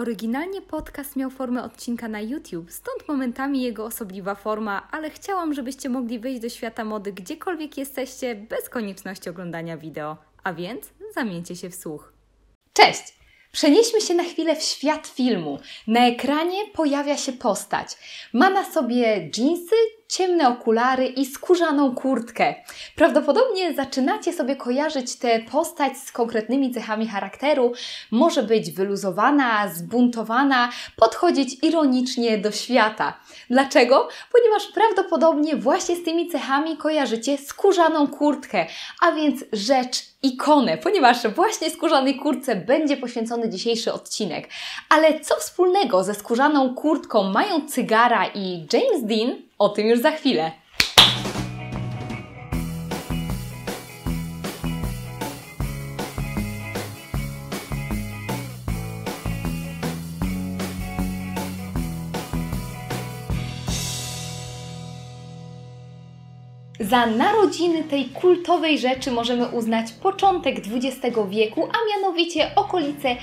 Oryginalnie podcast miał formę odcinka na YouTube, stąd momentami jego osobliwa forma, ale chciałam, żebyście mogli wejść do świata mody gdziekolwiek jesteście, bez konieczności oglądania wideo. A więc zamieńcie się w słuch. Cześć! Przenieśmy się na chwilę w świat filmu. Na ekranie pojawia się postać. Ma na sobie dżinsy, ciemne okulary i skórzaną kurtkę. Prawdopodobnie zaczynacie sobie kojarzyć tę postać z konkretnymi cechami charakteru. Może być wyluzowana, zbuntowana, podchodzić ironicznie do świata. Dlaczego? Ponieważ prawdopodobnie właśnie z tymi cechami kojarzycie skórzaną kurtkę, a więc rzecz ikonę, ponieważ właśnie skórzanej kurtce będzie poświęcony dzisiejszy odcinek. Ale co wspólnego ze skórzaną kurtką mają cygara i James Dean? O tym już za chwilę. Za narodziny tej kultowej rzeczy możemy uznać początek XX wieku, a mianowicie okolice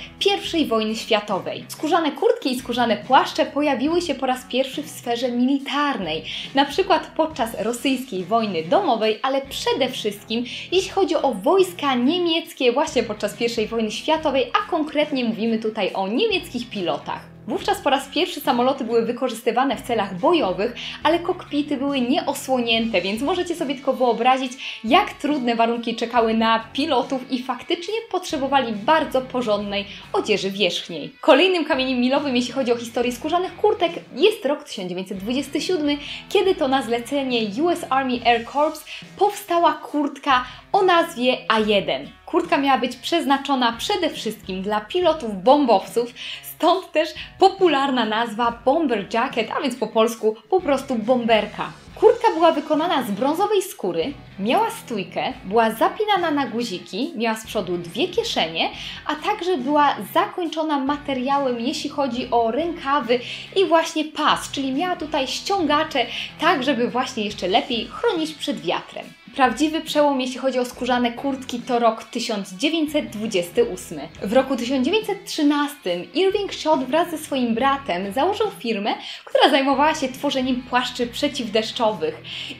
I wojny światowej. Skórzane kurtki i skórzane płaszcze pojawiły się po raz pierwszy w sferze militarnej, na przykład podczas rosyjskiej wojny domowej, ale przede wszystkim jeśli chodzi o wojska niemieckie właśnie podczas I wojny światowej, a konkretnie mówimy tutaj o niemieckich pilotach. Wówczas po raz pierwszy samoloty były wykorzystywane w celach bojowych, ale kokpity były nieosłonięte, więc możecie sobie tylko wyobrazić, jak trudne warunki czekały na pilotów i faktycznie potrzebowali bardzo porządnej odzieży wierzchniej. Kolejnym kamieniem milowym, jeśli chodzi o historię skórzanych kurtek, jest rok 1927, kiedy to na zlecenie US Army Air Corps powstała kurtka o nazwie A1. Kurtka miała być przeznaczona przede wszystkim dla pilotów bombowców, stąd też popularna nazwa bomber jacket, a więc po polsku po prostu bomberka. Kurtka była wykonana z brązowej skóry, miała stójkę, była zapinana na guziki, miała z przodu dwie kieszenie, a także była zakończona materiałem, jeśli chodzi o rękawy i właśnie pas, czyli miała tutaj ściągacze, tak żeby właśnie jeszcze lepiej chronić przed wiatrem. Prawdziwy przełom, jeśli chodzi o skórzane kurtki, to rok 1928. W roku 1913 Irving Schott wraz ze swoim bratem założył firmę, która zajmowała się tworzeniem płaszczy przeciwdeszczowych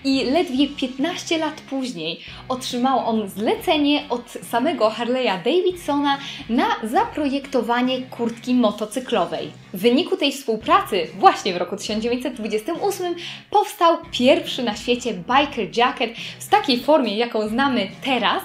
i ledwie 15 lat później otrzymał on zlecenie od samego Harley'a Davidsona na zaprojektowanie kurtki motocyklowej. W wyniku tej współpracy, właśnie w roku 1928, powstał pierwszy na świecie biker jacket w takiej formie, jaką znamy teraz.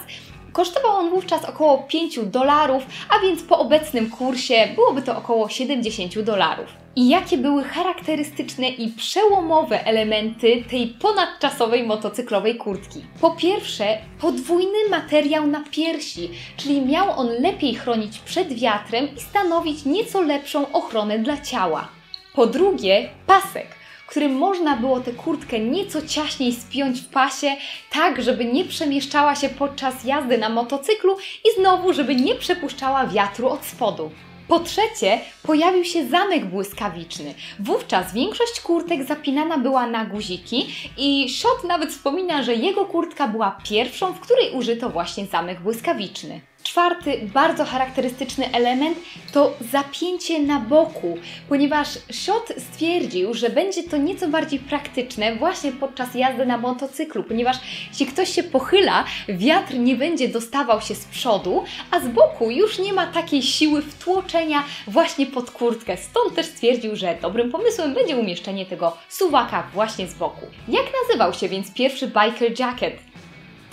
Kosztował on wówczas około 5 dolarów, a więc po obecnym kursie byłoby to około 70 dolarów i jakie były charakterystyczne i przełomowe elementy tej ponadczasowej motocyklowej kurtki. Po pierwsze, podwójny materiał na piersi, czyli miał on lepiej chronić przed wiatrem i stanowić nieco lepszą ochronę dla ciała. Po drugie, pasek którym można było tę kurtkę nieco ciaśniej spiąć w pasie, tak żeby nie przemieszczała się podczas jazdy na motocyklu i znowu, żeby nie przepuszczała wiatru od spodu. Po trzecie, pojawił się zamek błyskawiczny. Wówczas większość kurtek zapinana była na guziki i Shot nawet wspomina, że jego kurtka była pierwszą, w której użyto właśnie zamek błyskawiczny. Czwarty, bardzo charakterystyczny element to zapięcie na boku, ponieważ Shot stwierdził, że będzie to nieco bardziej praktyczne właśnie podczas jazdy na motocyklu, ponieważ jeśli ktoś się pochyla, wiatr nie będzie dostawał się z przodu, a z boku już nie ma takiej siły wtłoczenia właśnie pod kurtkę. Stąd też stwierdził, że dobrym pomysłem będzie umieszczenie tego suwaka właśnie z boku. Jak nazywał się więc pierwszy biker jacket?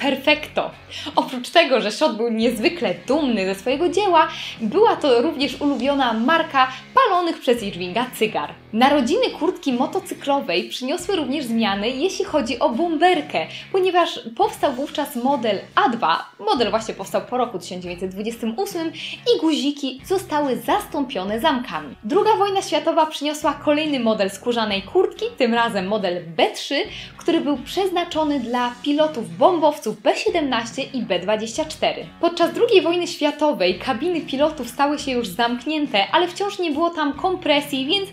Perfekto. Oprócz tego, że Shot był niezwykle dumny ze swojego dzieła, była to również ulubiona marka palonych przez Irvinga cygar. Narodziny kurtki motocyklowej przyniosły również zmiany, jeśli chodzi o bomberkę, ponieważ powstał wówczas model A2, model właśnie powstał po roku 1928 i guziki zostały zastąpione zamkami. Druga wojna światowa przyniosła kolejny model skórzanej kurtki, tym razem model B3, który był przeznaczony dla pilotów bombowców B-17 i B-24. Podczas II wojny światowej kabiny pilotów stały się już zamknięte, ale wciąż nie było tam kompresji, więc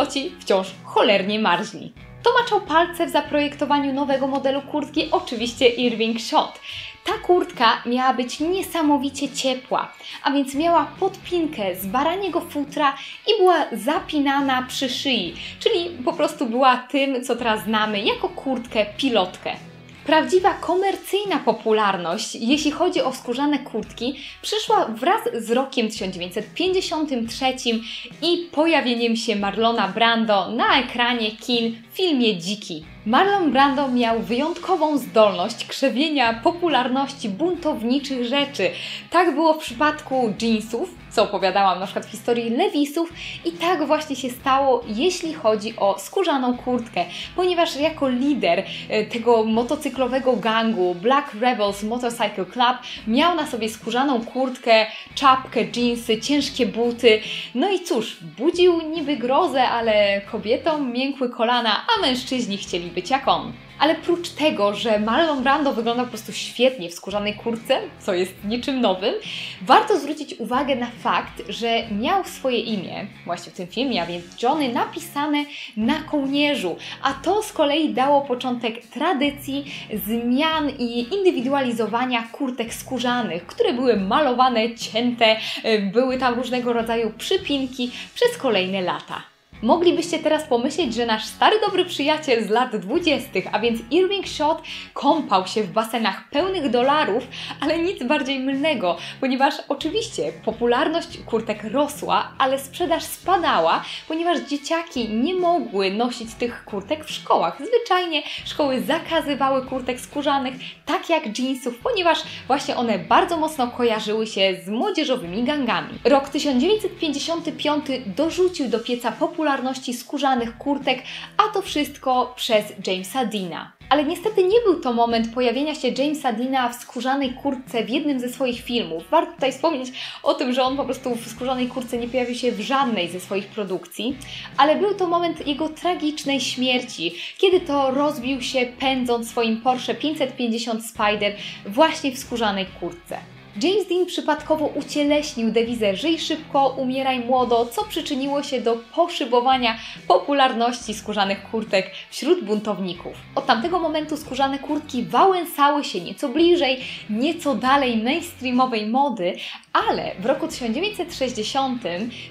piloci wciąż cholernie marzli. To maczał palce w zaprojektowaniu nowego modelu kurtki oczywiście Irving Schott. Ta kurtka miała być niesamowicie ciepła, a więc miała podpinkę z baraniego futra i była zapinana przy szyi, czyli po prostu była tym, co teraz znamy jako kurtkę pilotkę. Prawdziwa komercyjna popularność, jeśli chodzi o skórzane kurtki, przyszła wraz z rokiem 1953 i pojawieniem się Marlona Brando na ekranie kin w filmie Dziki. Marlon Brando miał wyjątkową zdolność krzewienia popularności buntowniczych rzeczy. Tak było w przypadku jeansów, co opowiadałam na przykład w historii Lewisów i tak właśnie się stało, jeśli chodzi o skórzaną kurtkę, ponieważ jako lider e, tego motocyklowego gangu Black Rebels Motorcycle Club miał na sobie skórzaną kurtkę, czapkę, jeansy, ciężkie buty. No i cóż, budził niby grozę, ale kobietom miękły kolana, a mężczyźni chcieli być jak on. Ale prócz tego, że Marlon Brando wygląda po prostu świetnie w skórzanej kurce, co jest niczym nowym, warto zwrócić uwagę na fakt, że miał swoje imię, właśnie w tym filmie, a więc Johnny, napisane na kołnierzu, a to z kolei dało początek tradycji zmian i indywidualizowania kurtek skórzanych, które były malowane, cięte, były tam różnego rodzaju przypinki przez kolejne lata. Moglibyście teraz pomyśleć, że nasz stary dobry przyjaciel z lat 20., a więc Irving Schott, kąpał się w basenach pełnych dolarów, ale nic bardziej mylnego, ponieważ oczywiście popularność kurtek rosła, ale sprzedaż spadała, ponieważ dzieciaki nie mogły nosić tych kurtek w szkołach. Zwyczajnie szkoły zakazywały kurtek skórzanych, tak jak jeansów, ponieważ właśnie one bardzo mocno kojarzyły się z młodzieżowymi gangami. Rok 1955 dorzucił do pieca popularność popularności skórzanych kurtek, a to wszystko przez Jamesa Deana. Ale niestety nie był to moment pojawienia się Jamesa Deana w skórzanej kurtce w jednym ze swoich filmów. Warto tutaj wspomnieć o tym, że on po prostu w skórzanej kurtce nie pojawił się w żadnej ze swoich produkcji, ale był to moment jego tragicznej śmierci, kiedy to rozbił się pędząc swoim Porsche 550 Spider właśnie w skórzanej kurtce. James Dean przypadkowo ucieleśnił dewizę Żyj szybko, umieraj młodo, co przyczyniło się do poszybowania popularności skórzanych kurtek wśród buntowników. Od tamtego momentu skórzane kurtki wałęsały się nieco bliżej, nieco dalej mainstreamowej mody, ale w roku 1960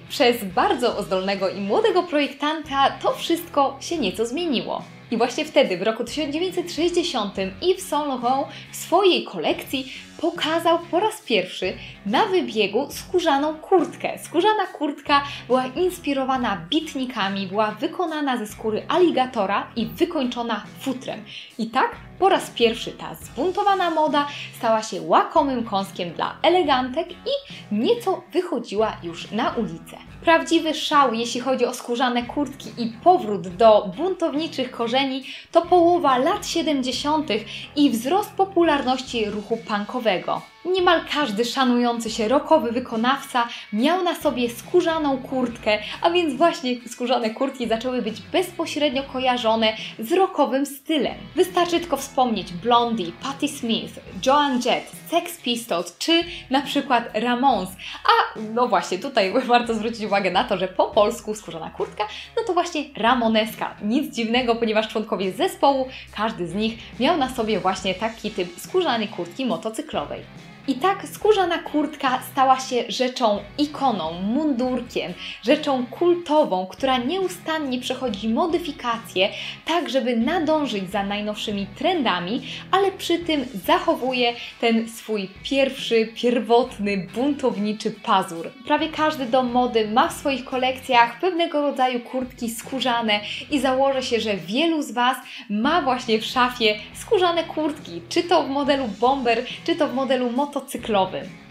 przez bardzo zdolnego i młodego projektanta to wszystko się nieco zmieniło. I właśnie wtedy, w roku 1960, Yves Saint Laurent w swojej kolekcji pokazał po raz pierwszy na wybiegu skórzaną kurtkę. Skórzana kurtka była inspirowana bitnikami, była wykonana ze skóry aligatora i wykończona futrem. I tak po raz pierwszy ta zbuntowana moda stała się łakomym kąskiem dla elegantek i nieco wychodziła już na ulicę. Prawdziwy szał, jeśli chodzi o skórzane kurtki i powrót do buntowniczych korzeni, to połowa lat 70. i wzrost popularności ruchu punkowego. nowego. Niemal każdy szanujący się rokowy wykonawca miał na sobie skórzaną kurtkę, a więc właśnie skórzane kurtki zaczęły być bezpośrednio kojarzone z rokowym stylem. Wystarczy tylko wspomnieć Blondie, Patti Smith, Joan Jett, Sex Pistols czy na przykład Ramones. A no właśnie, tutaj warto zwrócić uwagę na to, że po polsku skórzana kurtka, no to właśnie ramoneska. Nic dziwnego, ponieważ członkowie zespołu, każdy z nich miał na sobie właśnie taki typ skórzanej kurtki motocyklowej. I tak skórzana kurtka stała się rzeczą ikoną, mundurkiem, rzeczą kultową, która nieustannie przechodzi modyfikacje, tak żeby nadążyć za najnowszymi trendami, ale przy tym zachowuje ten swój pierwszy, pierwotny, buntowniczy pazur. Prawie każdy dom mody ma w swoich kolekcjach pewnego rodzaju kurtki skórzane i założę się, że wielu z Was ma właśnie w szafie skórzane kurtki, czy to w modelu bomber, czy to w modelu moto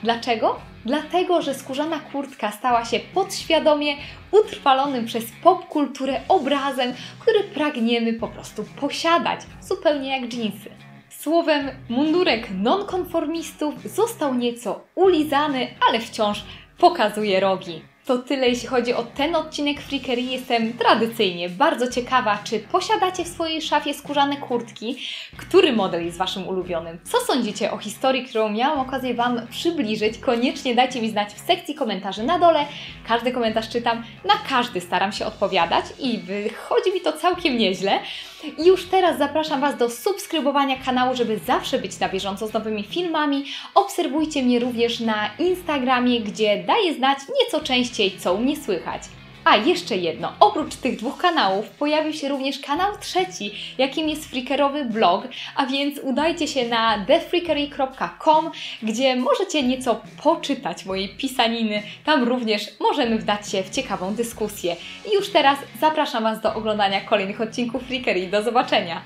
Dlaczego? Dlatego, że skórzana kurtka stała się podświadomie utrwalonym przez popkulturę obrazem, który pragniemy po prostu posiadać, zupełnie jak dżinsy. Słowem, mundurek nonkonformistów został nieco ulizany, ale wciąż pokazuje rogi. To tyle jeśli chodzi o ten odcinek Freakery. Jestem tradycyjnie bardzo ciekawa, czy posiadacie w swojej szafie skórzane kurtki? Który model jest Waszym ulubionym? Co sądzicie o historii, którą miałam okazję Wam przybliżyć? Koniecznie dajcie mi znać w sekcji komentarzy na dole. Każdy komentarz czytam, na każdy staram się odpowiadać i wychodzi mi to całkiem nieźle. I już teraz zapraszam Was do subskrybowania kanału, żeby zawsze być na bieżąco z nowymi filmami. Obserwujcie mnie również na Instagramie, gdzie daję znać nieco częściej, co u mnie słychać. A, jeszcze jedno. Oprócz tych dwóch kanałów pojawił się również kanał trzeci, jakim jest freakerowy blog, a więc udajcie się na thefreakery.com, gdzie możecie nieco poczytać mojej pisaniny. Tam również możemy wdać się w ciekawą dyskusję. I już teraz zapraszam Was do oglądania kolejnych odcinków Freakery. Do zobaczenia!